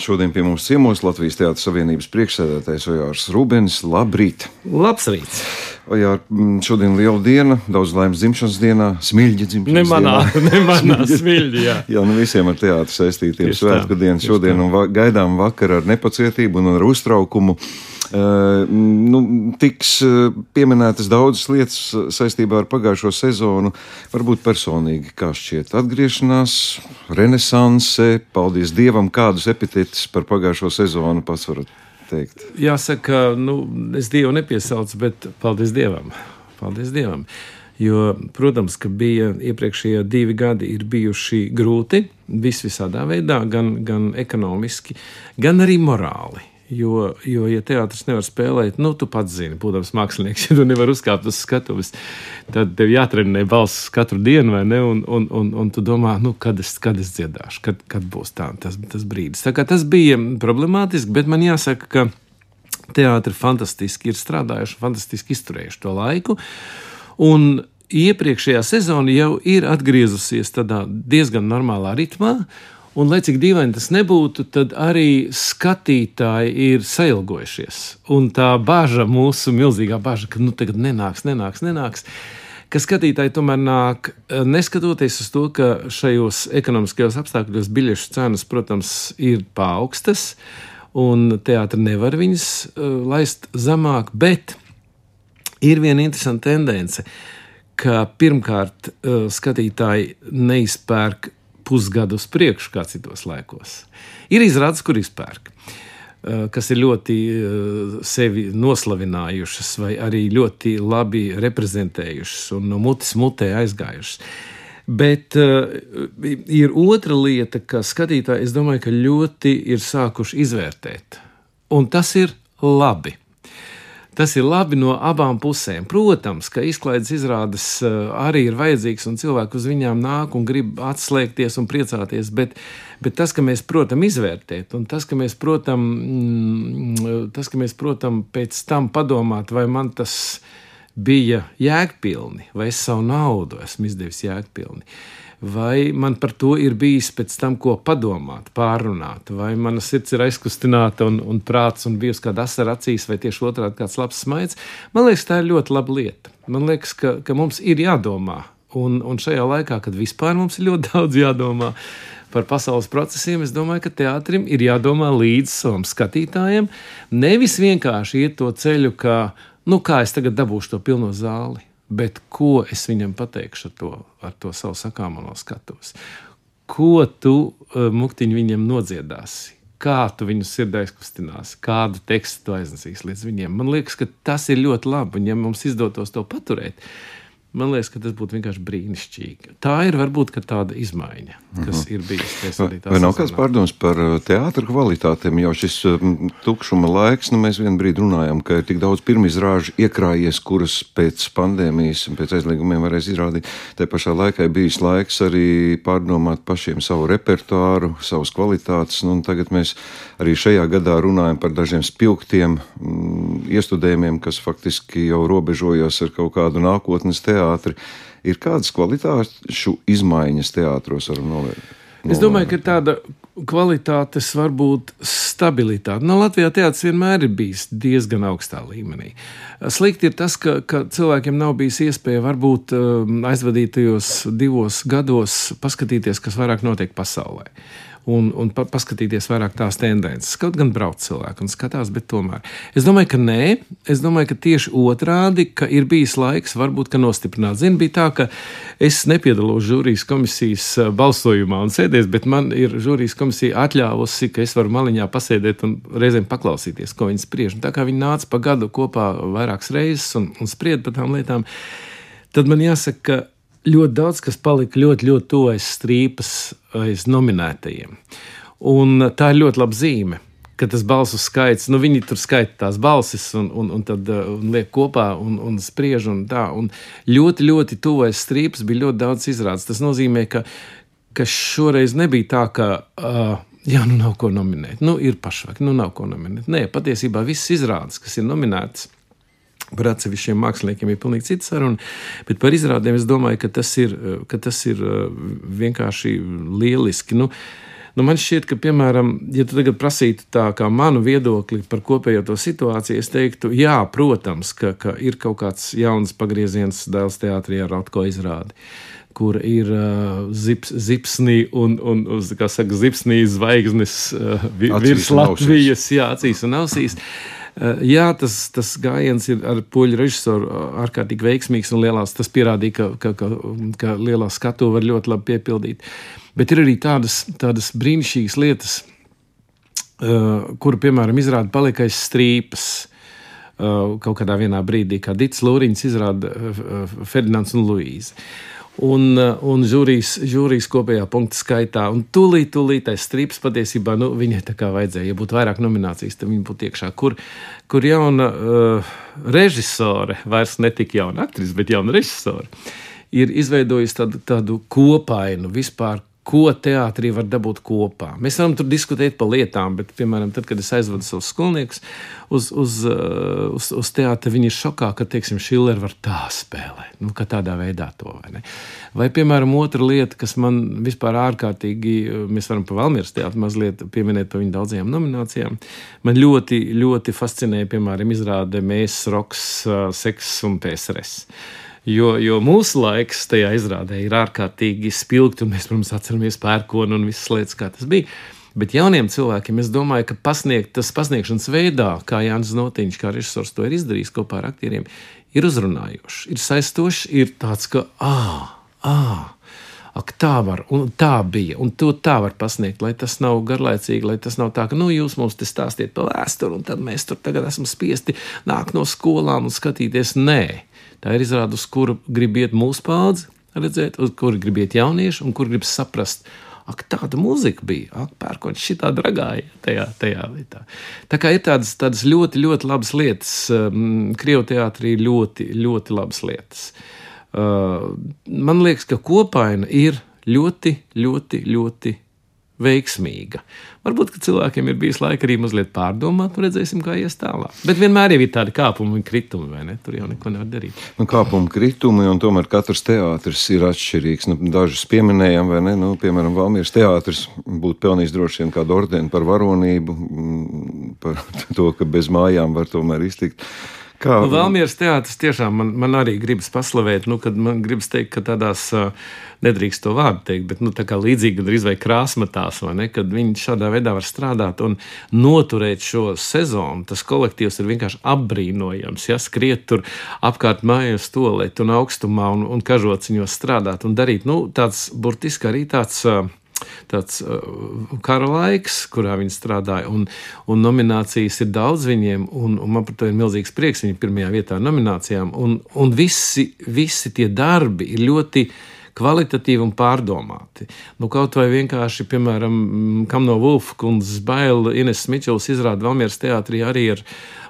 Šodien pie mums ciemos Latvijas Teātras Savienības priekšsēdētājs Ojārs Rubens. Labrīt! Labs rīts! Ojār, šodien liela diena, daudz laimes dzimšanas dienā, smilģi dzimšanas ne manā, dienā. Ne manā smilģi, jā. jā, nu visiem ar teātru saistītiem svētku dienu šodien tā. un va gaidām vakar ar nepacietību un ar uztraukumu. Uh, nu, tiks pieminētas daudzas lietas saistībā ar pagājušo sezonu. Varbūt personīgi, kā šķiet, atgriešanās, renesanse, paldies Dievam, kādus epitetus par pagājušo sezonu pats varat teikt. Jāsaka, nu, es Dievu nepiesaucu, bet paldies Dievam. Paldies Dievam. Jo, protams, ka bija iepriekšējie divi gadi bijuši grūti, vis visādā veidā, gan, gan ekonomiski, gan arī morāli. Jo, jo, ja teātris nevar spēlēt, nu, tu pats zini, būdams mākslinieks, ja tu nevari uzkāpt uz skatuves, tad tev jātrenē balss katru dienu, vai ne? Un, un, un, un tu domā, nu, kad es, kad es dziedāšu, kad, kad būs tā, tas, tas brīdis. Tā kā tas bija problemātiski, bet man jāsaka, ka teātris fantastiski ir strādājuši, fantastiski izturējuši to laiku. Un iepriekšējā sezona jau ir atgriezusies tādā diezgan normālā ritmā. Un, lai cik dīvaini tas nebūtu, tad arī skatītāji ir sailgojušies. Un tā bažas, mūsu milzīgā bažas, ka nu tagad nenāks, nenāks, nenāks. Ka skatītāji tomēr nāk, neskatoties uz to, ka šajos ekonomiskajos apstākļos biļešu cenas, protams, ir paaugstas, un teātris nevar viņas uh, laist zemāk, bet ir viena interesanta tendence, ka pirmkārt uh, skatītāji neizpērk pusgadu uz priekšu, kā citos laikos. Ir izrādes, kur izpērk, eh, kas ir ļoti eh, sevi noslavinājušas, vai arī ļoti labi reprezentējušas un no mutes mutē aizgājušas. Bet uh, ir otra lieta, ka skatītāji, es domāju, ka ļoti ir sākuši izvērtēt. Un tas ir labi. Tas ir labi no abām pusēm. Protams, ka izklaides izrādes eh, arī ir vajadzīgas, un cilvēki uz viņām nāk un grib atslēgties un priecāties. Bet, bet tas, ka mēs protam izvērtēt, un tas, ka mēs protam, mm, tas, ka mēs protam pēc tam padomāt, vai man tas bija jēgpilni, vai es savu naudu esmu izdevis jēgpilni vai man par to ir bijis pēc tam ko padomāt, pārunāt, vai mana sirds ir aizkustināta un, un prāts un bijusi kāda asara acīs, vai tieši otrādi kāds labs smaids. Man liekas, tā ir ļoti laba lieta. Man liekas, ka, ka mums ir jādomā. Un, un šajā laikā, kad vispār mums ir ļoti daudz jādomā par pasaules procesiem, es domāju, ka teātrim ir jādomā līdz savam skatītājiem. Nevis vienkārši iet to ceļu, kā, nu, kā es tagad dabūšu to pilno zāli bet ko es viņam pateikšu ar to, ar to savu sakāmo no skatuves? Ko tu uh, muktiņu viņam nodziedāsi? Kā tu viņu sirdī aizkustinās, kādu tekstu tu aiznesīsi līdz viņiem. Man liekas, ka tas ir ļoti labi. Un, ja mums izdotos to paturēt, Man liekas, ka tas būtu vienkārši brīnišķīgi. Tā ir varbūt tāda izmaiņa, kas mhm. ir bijusi. Vai, nav kāds pārdoms par uh, teātra kvalitātēm? Jau šis um, tukšuma laiks, nu, mēs vienā brīdī runājam, ka ir tik daudz pirmizrāžu iekrājies, kuras pēc pandēmijas un pēc aizliegumiem varēs izrādīt. Tā pašā laikā ir bijis laiks arī pārdomāt pašiem savu repertuāru, savas kvalitātes. Nu, tagad mēs arī šajā gadā runājam par dažiem spilgtiem mm, iestudējumiem, kas faktiski jau robežojas ar kaut kādu nākotnes teātru teātri. Ir kādas kvalitāšu izmaiņas teātros varam novērtēt? Es domāju, ka tāda kvalitātes varbūt stabilitāte. No nu, Latvijā teātris vienmēr ir bijis diezgan augstā līmenī. Slikti ir tas, ka, ka cilvēkiem nav bijis iespēja varbūt um, aizvadītajos divos gados paskatīties, kas vairāk notiek pasaulē. Uh, un, un pa, paskatīties vairāk tās tendences. Kaut gan brauc cilvēki un skatās, bet tomēr. Es domāju, ka nē, es domāju, ka tieši otrādi, ka ir bijis laiks varbūt nostiprināt. Zini, bija tā, ka es nepiedalos žūrijas komisijas eh, balsojumā un sēdēs, bet man ir žūrijas komisija atļāvusi, ka es varu maliņā pasēdēt un reizēm paklausīties, ko viņi spriež. Un tā kā viņi nāca pa gadu kopā vairākas reizes un, un spried par tām lietām, tad man jāsaka, ka ļoti daudz kas palika ļoti, ļoti tuvu aiz strīpas, aiz nominētajiem. Un tā ir ļoti laba zīme. Tas balsu skaits, nu viņi tur skaita tās balsis un, un, un tad uh, un liek kopā un, un spriež. Un tā, un ļoti, ļoti tuvojas strīpas, bija ļoti daudz izrādes. Tas nozīmē, ka, ka šoreiz nebija tā, ka uh, jā, nu nav ko nominēt. Nu, ir pašvāk, nu nav ko nominēt. Nē, patiesībā visas izrādes, kas ir nominētas, Par atsevišķiem māksliniekiem ir pilnīgi cits saruna, bet par izrādēm es domāju, ka tas ir, ka tas ir uh, vienkārši lieliski. Nu, Nu, man šķiet, ka, piemēram, ja tu tagad prasītu tā kā manu viedokli par kopējo to situāciju, es teiktu, jā, protams, ka, ka ir kaut kāds jauns pagrieziens dēls teātrī ar Rotko izrādi kur ir uh, zips, zipsnī un, un, saka, zipsnī zvaigznes uh, virs Latvijas, jā, acīs un ausīs. Eh, jā, tas, tas gājiens ir ar poļu režisoru eh, ārkārtīgi veiksmīgs un lielās. Tas pierādīja, ka, ka, ka, ka lielā skatu var ļoti labi piepildīt. Bet ir arī tādas, tādas brīnišķīgas lietas, uh, kuru, piemēram, izrāda palika aiz strīpas. Kaut kādā brīdī, kad Dits Lūriņš izrāda Ferdinands un Luīzi. Uh, un, uh, un žūrijas, žūrijas kopējā punktu skaitā. Un tūlīt, tūlīt tas strips patiesībā nu, viņai tā kā vajadzēja. Ja būtu vairāk nominācijas, tad viņa būtu iekšā. Kur, kur jauna uh, režisore, vairs ne tik jauna aktrise, bet jauna režisore, ir izveidojusi tādu, tādu kopainu vispār ko teātrī var dabūt kopā. Mēs varam tur diskutēt par lietām, bet, piemēram, tad, kad es aizvedu savus skolniekus uz, uz, uh, uz, uz teātri, viņi ir šokā, ka, teiksim, Šiller var tā spēlēt, nu, ka tādā veidā to vai ne. Vai, piemēram, otra lieta, kas man vispār ārkārtīgi, mēs varam pa Valmieras teātri mazliet pieminēt par viņu daudzajām nominācijām, man ļoti, ļoti fascinēja, piemēram, izrāde Mēs, Roks, uh, Seks un PSRS. Jo, jo mūsu laiks tajā izrādē ir ārkārtīgi spilgti, un mēs, protams, atceramies pērkonu un visas lietas, kā tas bija. Bet jauniem cilvēkiem es domāju, ka pasniegt, tas pasniegšanas veidā, kā Jānis Notiņš, kā režisors to ir izdarījis kopā ar aktieriem, ir uzrunājošs, ir saistošs, ir tāds, ka, ah, ah, ak, tā var, un tā bija, un to tā var pasniegt, lai tas nav garlaicīgi, lai tas nav tā, ka, nu, jūs mums te stāstiet par vēsturi, un tad mēs tur tagad esam spiesti nākt no skolām un skatīties. Nē, Tā ir izrāde, uz kuru grib iet mūsu paudze, redzēt, uz kuru grib iet jaunieši un kur grib saprast. Ak, tāda mūzika bija. Ak, pērkons šitā dragāja tajā, tajā lietā. Tā kā ir tādas, tādas ļoti, ļoti labas lietas. Um, Krievu teātrī ļoti, ļoti labas lietas. Uh, man liekas, ka kopaina ir ļoti, ļoti, ļoti veiksmīga. Varbūt cilvēkiem ir bijis laika arī mazliet pārdomāt, un redzēsim, kā ies tālāk. Bet vienmēr ir tādi kāpumi un kritumi, vai ne? Tur jau neko nevar darīt. Nu, kāpumi, kritumi, un tomēr katrs teātris ir atšķirīgs. Nu, dažus pieminējām, vai ne? Nu, piemēram, Valmīras teātris būtu pelnījis droši vien kādu ordeni par varonību, mm, par to, ka bez mājām var tomēr iztikt. Kā? Nu, Valmieras teātris tiešām man, man arī gribas paslavēt, nu, kad man gribas teikt, ka tādās nedrīkst to vārdu teikt, bet nu, tā kā līdzīgi drīz vai krāsmatās, vai ne, kad viņi šādā veidā var strādāt un noturēt šo sezonu. Tas kolektīvs ir vienkārši apbrīnojams, ja skriet tur apkārt mājas tolēt un augstumā un, un kažociņos strādāt un darīt, nu, tāds burtiski arī tāds. Uh, tāds uh, kara laiks, kurā viņi strādāja, un, un nominācijas ir daudz viņiem, un, un man par to ir milzīgs prieks. Viņi ir pirmajā vietā nominācijām, un, un visi, visi tie darbi ir ļoti kvalitatīvi un pārdomāti. Nu, kaut vai vienkārši, piemēram, kam no Wolfa kundzes baila Ines Mičels izrāda Valmieras teātrī arī ar,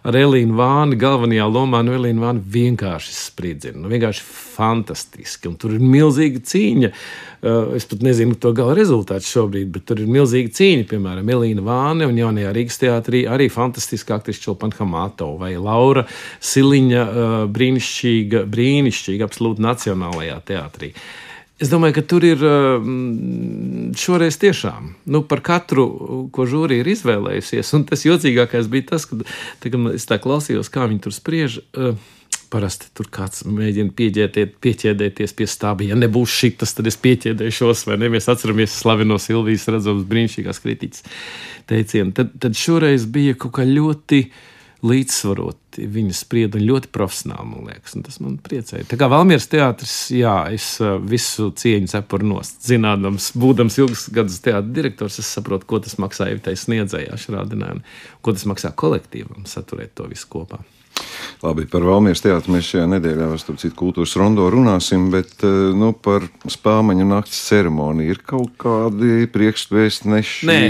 ar Elīnu Vāni galvenajā lomā. Nu, Elīna Vāna vienkārši spridzina, nu, vienkārši fantastiski, un tur ir milzīga cīņa. Uh, es pat nezinu to gala rezultātu šobrīd, bet tur ir milzīga cīņa. Piemēram, Elīna Vāne un jaunajā Rīgas teātrī arī fantastiska aktrise Čelpana Hamato vai Laura Siliņa, uh, brīnišķīga, brīnišķīga, absolūti nacionālajā teātrī. Uh, Es domāju, ka tur ir mm, šoreiz tiešām nu, par katru, ko žūrija ir izvēlējusies. Un tas jocīgākais bija tas, ka tā, es tā klausījos, kā viņi tur spriež. Eh, parasti tur kāds mēģina pieķēdēties pie stāba. Ja nebūs šis, tad es pieķēdēšos, vai ne? Mēs atceramies slaveno Silvijas redzams brīnišķīgās kritiķis teicienu. Tad, tad šoreiz bija kaut kā ļoti līdzsvaroti viņa sprieda ļoti profesionāli, man liekas, un tas man priecēja. Tā kā Valmieras teātris, jā, es uh, visu cieņu cepuru nost. Zinādams, būdams ilgus gadus teātris direktors, es saprotu, ko tas maksā Evitai sniedzējā šrādinājumam, ko tas maksā kolektīvam saturēt to visu kopā. Labi, par Valmijas teātru mēs šajā nedēļā, starp citu, kultūras rondo runāsim, bet eh, nu, par spāmaņu nakts ceremoniju ir kaut kādi priekšvēstneši,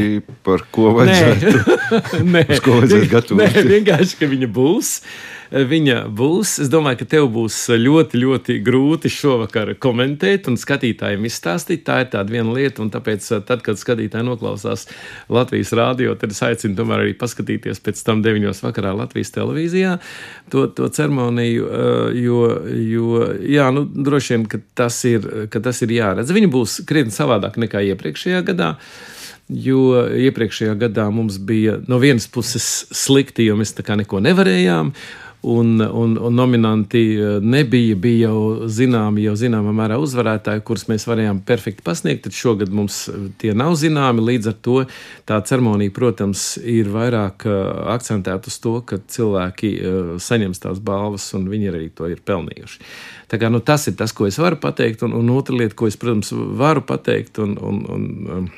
par ko vajadzētu, Nē. Uz ko vajadzētu gatavoties. Nē, vienkārši, ka viņa būs. Uh, viņa būs. Es domāju, ka tev būs ļoti, ļoti grūti šovakar komentēt un skatītājiem izstāstīt. Tā ir tāda viena lieta, un tāpēc, eh, tad, kad skatītāji noklausās Latvijas rādio, tad es aicinu tomēr arī paskatīties pēc tam 9. vakarā Latvijas televīzijā to, to ceremoniju, eh, jo, jo jā, nu, droši vien, ka tas, ir, ka tas ir jāredz. Viņa būs krietni savādāk nekā iepriekšējā gadā. jo iepriekšējā gadā mums bija no vienas puses slikti, jo mēs tā kā neko nevarējām. Un, un, un nominanti eh, nebija, bija jau zināmi, jau zināmā mērā uzvarētāji, kurus mēs varējām perfekti pasniegt. Tad šogad mums eh, tie nav zināmi. Līdz ar to tā ceremonija, protams, ir vairāk uh, akcentēta uz to, ka cilvēki saņems tās balvas un viņi arī to ir pelnījuši. Tā kā, nu, tas ir tas, ko es varu pateikt, un, un otra lieta, ko es, protams, varu pateikt. Un, un, un, um,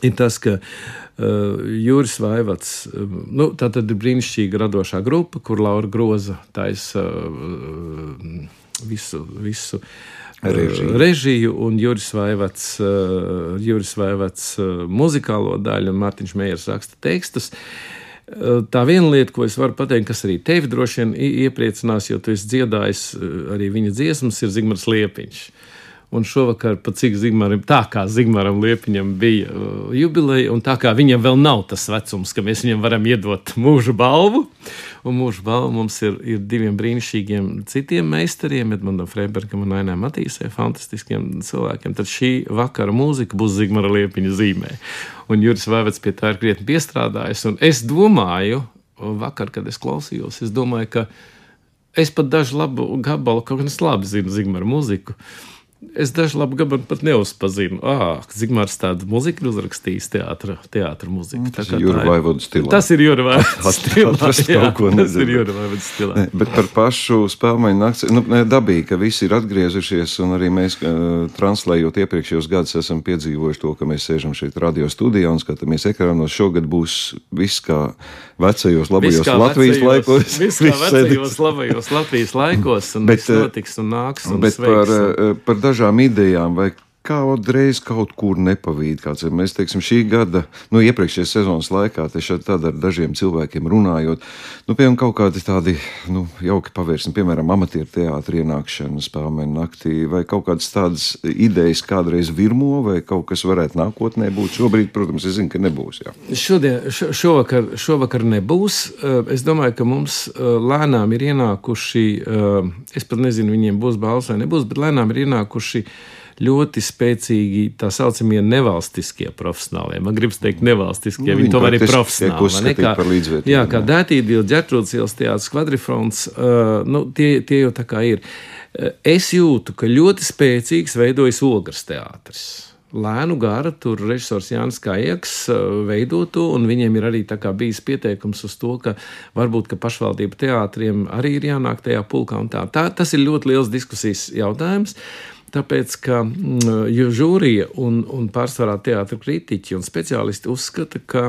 ir tas, ka uh, Juris Vaivats, uh, nu, tā tad ir brīnišķīga radošā grupa, kur Laura Groza taisa uh, visu. visu Režiju. režiju un Juris Vaivats, uh, Juris Vaivats uh, muzikālo daļu, un Mārtiņš Meijers raksta tekstus. Uh, tā viena lieta, ko es varu pateikt, kas arī tevi droši vien iepriecinās, jo tu esi dziedājis arī viņa dziesmas, ir Zigmārs Liepiņš. Uh, Un šovakar, cik Zigmaram, tā kā Zigmaram Liepiņam bija uh, jubileja, un tā kā viņam vēl nav tas vecums, ka mēs viņam varam iedot mūža balvu, un mūža balvu mums ir, ir diviem brīnišķīgiem citiem meistariem, Edmundam Freibergam un Ainē Matīsē, fantastiskiem cilvēkiem, tad šī vakara mūzika būs Zigmara Liepiņa zīmē. Un Juris Vēvets pie tā ir krietni piestrādājis, un es domāju, vakar, kad es klausījos, es domāju, ka es pat dažu labu gabalu kaut kā labi zinu Zigmara mūziku. Es dažu labu gabalu pat neuzpazinu. Ah, Zigmārs tādu mūziku ir uzrakstījis teātra, teātra mūziku. Tā tas ir Jūra Vaivodas stilā. Tas ir Jūra Vaivodas stilā. Tas jā, tas ir Jūra Vaivodas stilā. Ne, bet par pašu spēlmaiņu nakts, nu, ne, dabīgi, ka visi ir atgriezušies, un arī mēs, uh, translējot iepriekšējos gadus, esam piedzīvojuši to, ka mēs sēžam šeit radio studijā un skatāmies ekrānos. Šogad būs viss kā vecajos labajos viss Latvijas vecajos, laikos. Viss kā vecajos labajos Latvijas laikos, un bet, viss notiks un nāks. Un bet sveiks, par, un... par dažām idejām, vai kādreiz kaut kur nepavīd. Kāds, mēs teiksim, šī gada, nu, iepriekšējās sezonas laikā, tad ar dažiem cilvēkiem runājot, nu, piemēram, kaut kādi tādi nu, jauki pavērsieni, piemēram, amatieru teātris ienākšana spēlēm naktī, vai kaut kādas tādas idejas kādreiz virmo, vai kaut kas varētu nākotnē būt. Šobrīd, protams, es zinu, ka nebūs. Jā. Šodien, šovakar, šovakar nebūs. Es domāju, ka mums lēnām ir ienākuši, es pat nezinu, viņiem būs balss vai nebūs, bet lēnām ir ienākuši ļoti spēcīgi tā saucamie nevalstiskie profesionālie. Man gribas teikt, nevalstiskie. Nu, viņi, viņi tomēr ir profesionāli. Ne, kā, jā, kā Dētīdīla, Ģertrūdas ielas teātris, kvadrifrons, uh, nu, tie, tie jau tā kā ir. Uh, es jūtu, ka ļoti spēcīgs veidojas ogres teātris lēnu gara, tur režisors Jānis Kājaks uh, veido to, un viņiem ir arī bijis pieteikums uz to, ka varbūt ka pašvaldību teātriem arī ir jānāk tajā pulkā. Tā. Tā, tas ir ļoti liels diskusijas jautājums. Tāpēc, ka mm, žūrija un, un pārsvarā teātris kritiķi un speciālisti uzskata, ka,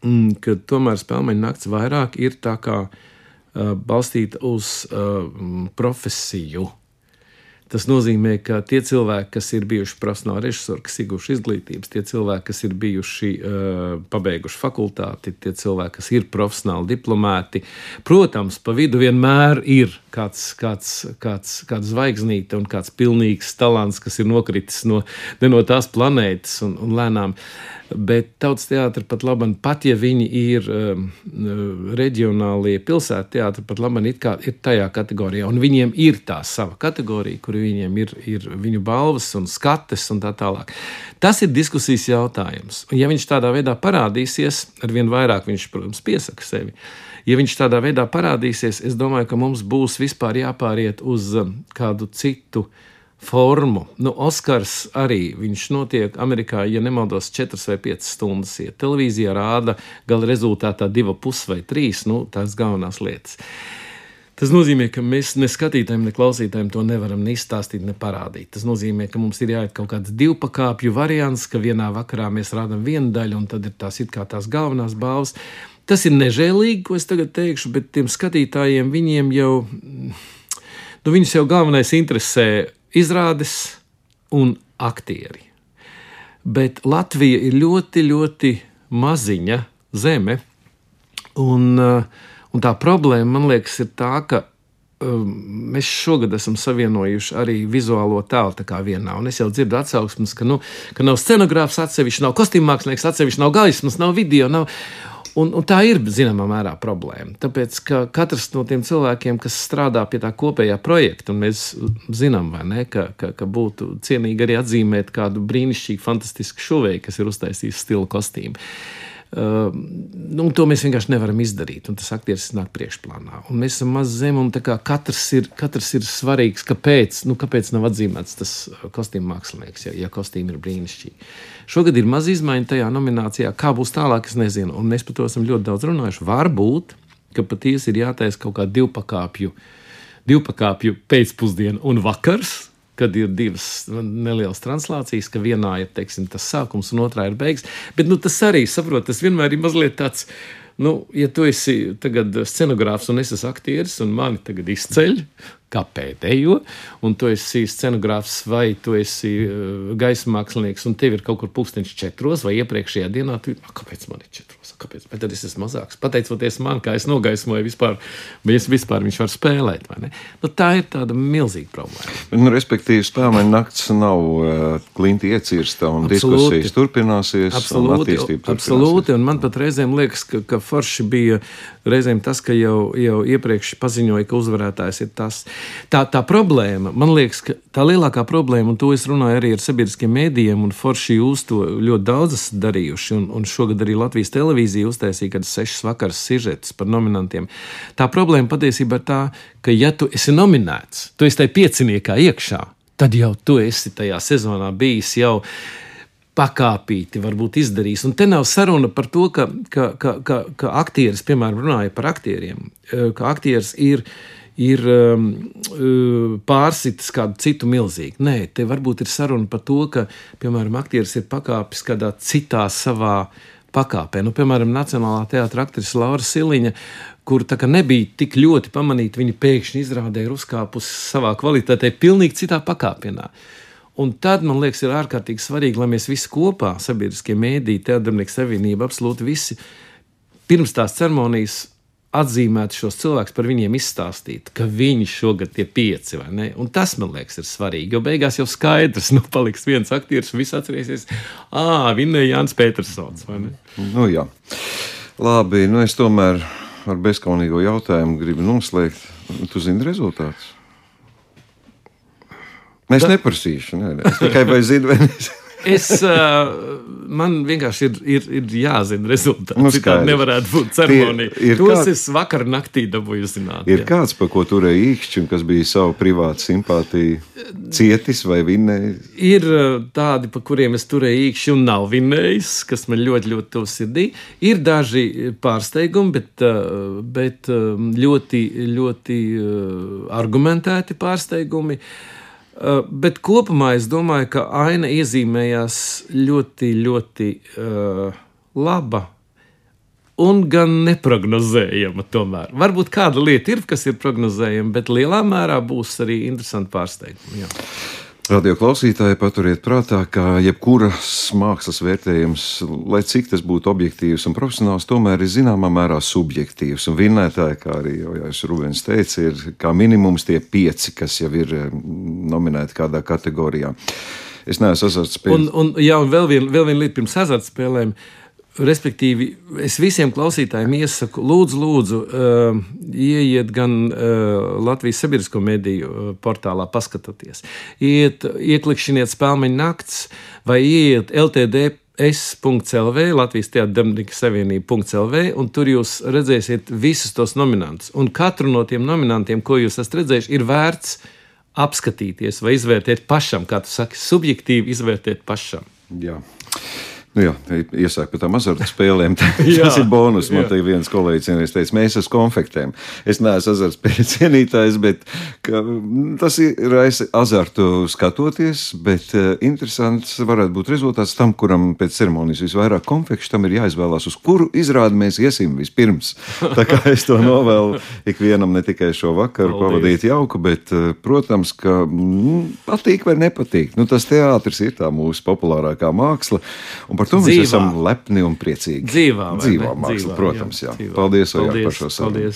mm, ka tomēr spēļu nakts vairāk ir tā kā uh, balstīta uz uh, profesiju Tas nozīmē, ka tie cilvēki, kas ir bijuši profesionāli režisori, kas ieguvuši izglītības, tie cilvēki, kas ir bijuši uh, pabeiguši fakultāti, tie cilvēki, kas ir profesionāli diplomēti, protams, pa vidu vienmēr ir kāds, kāds, kāds, kāds zvaigznīte un kāds pilnīgs talants, kas ir nokritis no, no tās planētas un, un lēnām. Bet tautas teātris pat labi, pat ja viņi ir um, reģionālie pilsētu teātris, pat labi ir tajā kategorijā. Un viņiem ir tā sava kategorija, kur viņiem ir, ir viņu balvas un skates un tā tālāk. Tas ir diskusijas jautājums. Un ja viņš tādā veidā parādīsies, ar vien vairāk viņš, protams, piesaka sevi. Ja viņš tādā veidā parādīsies, es domāju, ka mums būs vispār jāpāriet uz um, kādu citu formu. Nu, Oskars arī viņš notiek Amerikā, ja nemaldos, 4 vai 5 stundas. Ja televīzijā rāda gala rezultātā 2,5 vai 3, nu, tās galvenās lietas. Tas nozīmē, ka mēs ne skatītājiem, ne klausītājiem to nevaram ne izstāstīt, ne parādīt. Tas nozīmē, ka mums ir jāiet kaut kāds divpakāpju variants, ka vienā vakarā mēs rādām vienu daļu, un tad ir tās it kā tās galvenās balvas. Tas ir nežēlīgi, ko es tagad teikšu, bet tiem skatītājiem viņiem jau, nu, viņus jau galvenais interesē izrādes un aktieri. Bet Latvija ir ļoti, ļoti maziņa zeme. Un, uh, un tā problēma, man liekas, ir tā, ka um, mēs šogad esam savienojuši arī vizuālo tēlu vienā. Un es jau dzirdu atsauksmes, ka, nu, ka nav scenogrāfs atsevišķi, nav kostīmmākslinieks atsevišķi, nav gaismas, nav video. Nav... Un, un tā ir zināmā mērā problēma. Tāpēc, ka katrs no tiem cilvēkiem, kas strādā pie tā kopējā projekta, un mēs zinām, ne, ka, ka, ka būtu cienīgi arī atzīmēt kādu brīnišķīgu, fantastisku šovēju, kas ir uztaisījis stila kostīmu. Uh, nu, to mēs vienkārši nevaram izdarīt, tas aktieris nāk priekšplānā. Un mēs esam maz zemi, un katrs ir, katrs ir svarīgs. Kāpēc? Nu, kāpēc nav atzīmēts tas kostīmu mākslinieks, ja, ja kostīmi ir brīnišķīgi? Šogad ir maz izmaiņu tajā nominācijā. Kā būs tālāk, es nezinu. Un mēs par to esam ļoti daudz runājuši. Varbūt, ka patiesi ir jātaisa kaut kāda divpakāpju, divpakāpju pēcpusdiena un vakars kad ir divas nelielas translācijas, ka vienā ir teiksim, tas sākums un otrā ir beigas. Bet nu, tas arī, saprot, tas vienmēr ir mazliet tāds. Nu, ja tu esi scenogrāfs un es esmu aktieris, un mani tagad izceļ kā pēdējo, un tu esi scenogrāfs vai tu esi uh, gaisa mākslinieks, un tev ir kaut kur pūkstens četros vai iepriekšējā dienā, tu kāpēc man ir četros? Kāpēc? Bet tad es esmu mazāks. Pateicoties man, kā es nogaismoju, vispār, es vispār viņš var spēlēt. Nu, tā ir tāda milzīga problēma. Nu, respektīvi, spēļu nakts nav uh, klinti iecirsta un absolūti. diskusijas turpināsies. Absolūti, un absolūti. Un man pat reizēm liekas, ka, ka forši bija reizēm tas, ka jau, jau iepriekš paziņoja, ka uzvarētājs ir tas. Tā, tā problēma, man liekas, ka tā lielākā problēma, un to es runāju arī ar sabiedriskiem mēdījiem, un forši jūs to ļoti daudz esat darījuši, un, un šogad arī Latvijas televīzija uztaisīja kādas sešas vakaras sižetus par nominantiem. Tā problēma patiesībā ir tā, ka ja tu esi nominēts, tu esi tajā pieciniekā iekšā, tad jau tu esi tajā sezonā bijis jau pakāpīti varbūt izdarījis. Un te nav saruna par to, ka, ka, ka, ka, ka aktieris, piemēram, runāja par aktieriem, eh, ka aktieris ir. Ir um, eh, pārsitis kādu citu milzīgu. Nē, te varbūt ir saruna par to, ka, piemēram, aktieris ir pakāpis kādā citā savā pakāpē. Nu, piemēram, Nacionālā teātris aktrise Laura Siliņa, kur nebija tik ļoti pamanīta, viņa pēkšņi izrādīja uzkāpusi savā kvalitātē, pilnīgi citā pakāpienā. Un tad man liekas, ir ārkārtīgi svarīgi, lai mēs visi kopā, sabiedriskie mēdīji, teātris, savienība, absolūti visi pirms tās ceremonijas atzīmētu šos cilvēkus, par viņiem izstāstītu, ka viņi šogad ir pieci vai ne. Un tas man liekas, ir svarīgi. Jo beigās jau skaidrs, nu, paliks viens aktieris, un viss atcerēsies, ah, vinnēja Jānis Petersons. Nu, jā. Labi, nu es tomēr ar bezskaunīgo jautājumu gribu noslēgt. Tu zini rezultātus? Es neprasīšu, nē, nē. es tikai vai zinu, vai nezinu. Es, uh, man vienkārši ir, ir, ir jāzina rezultāts. Nu, Citādi nevarētu būt ceremonija. Tie, Tos kāds, es vakar naktī dabūju zināt. Ir jā. kāds, pa ko turēja īkšķi un kas bija savu privātu simpātiju cietis vai vinnējis? Ir tādi, pa kuriem es turēju īkšķi un nav vinnējis, kas man ļoti, ļoti tuvu sirdī. Ir daži pārsteigumi, bet, bet ļoti, ļoti argumentēti pārsteigumi. Uh, bet kopumā es domāju, ka aina iezīmējās ļoti, ļoti uh, laba un gan neparedzējama. Tomēr varbūt kāda lieta ir, kas ir prognozējama, bet lielā mērā būs arī interesanti pārsteigumi. Jā. Radio klausītāji, paturiet prātā, ka jebkuras mākslas vērtējums, lai cik tas būtu objektīvs un profesionāls, tomēr ir zināmā mērā subjektīvs. Un vinnētāji, kā arī jau Rūvens teica, ir kā minimums tie pieci, kas jau ir eh, nominēti kādā kategorijā. Es neesmu azartspēlējis. Un, un, jā, un vēl viena vien lieta pirms azartspēlēm. Uh, Respektīvi, es visiem klausītājiem iesaku, lūdzu, lūdzu uh, ieiet gan uh, Latvijas sabiedrisko mediju uh, portālā, paskatieties, iet, ieklikšķiniet spēļu nakts vai ieiet LTD. S.CLV, Latvijas Teātris Savienība.CLV, un tur jūs redzēsiet visus tos nominantus. Un katru no tiem nominantiem, ko jūs esat redzējuši, ir vērts apskatīties vai izvērtēt pašam, kā tu saki, subjektīvi izvērtēt pašam. Jā. Nu jā, iesāk par tām azartspēlēm. Tas ir bonus. Man te viens kolēģis vienreiz teica, mēs esam konfektēm. Es neesmu azartspēļu cienītājs, bet ka, tas ir azartu skatoties, bet uh, interesants varētu būt rezultāts tam, kuram pēc ceremonijas visvairāk konfekšu, tam ir jāizvēlās, uz kuru izrādi mēs iesim vispirms. Tā kā es to novēlu ikvienam ne tikai šo vakaru Paldies. pavadīt jauku, bet, uh, protams, ka mm, patīk vai nepatīk. Nu, tas teātris ir tā mūsu populārākā māksla. Un par to mēs dzīvā. esam lepni un priecīgi. Dzīvā, dzīvā māksla, dzīvā, protams. Jā. Jā. Dzīvā. Paldies, Ojā, par šo sarunu.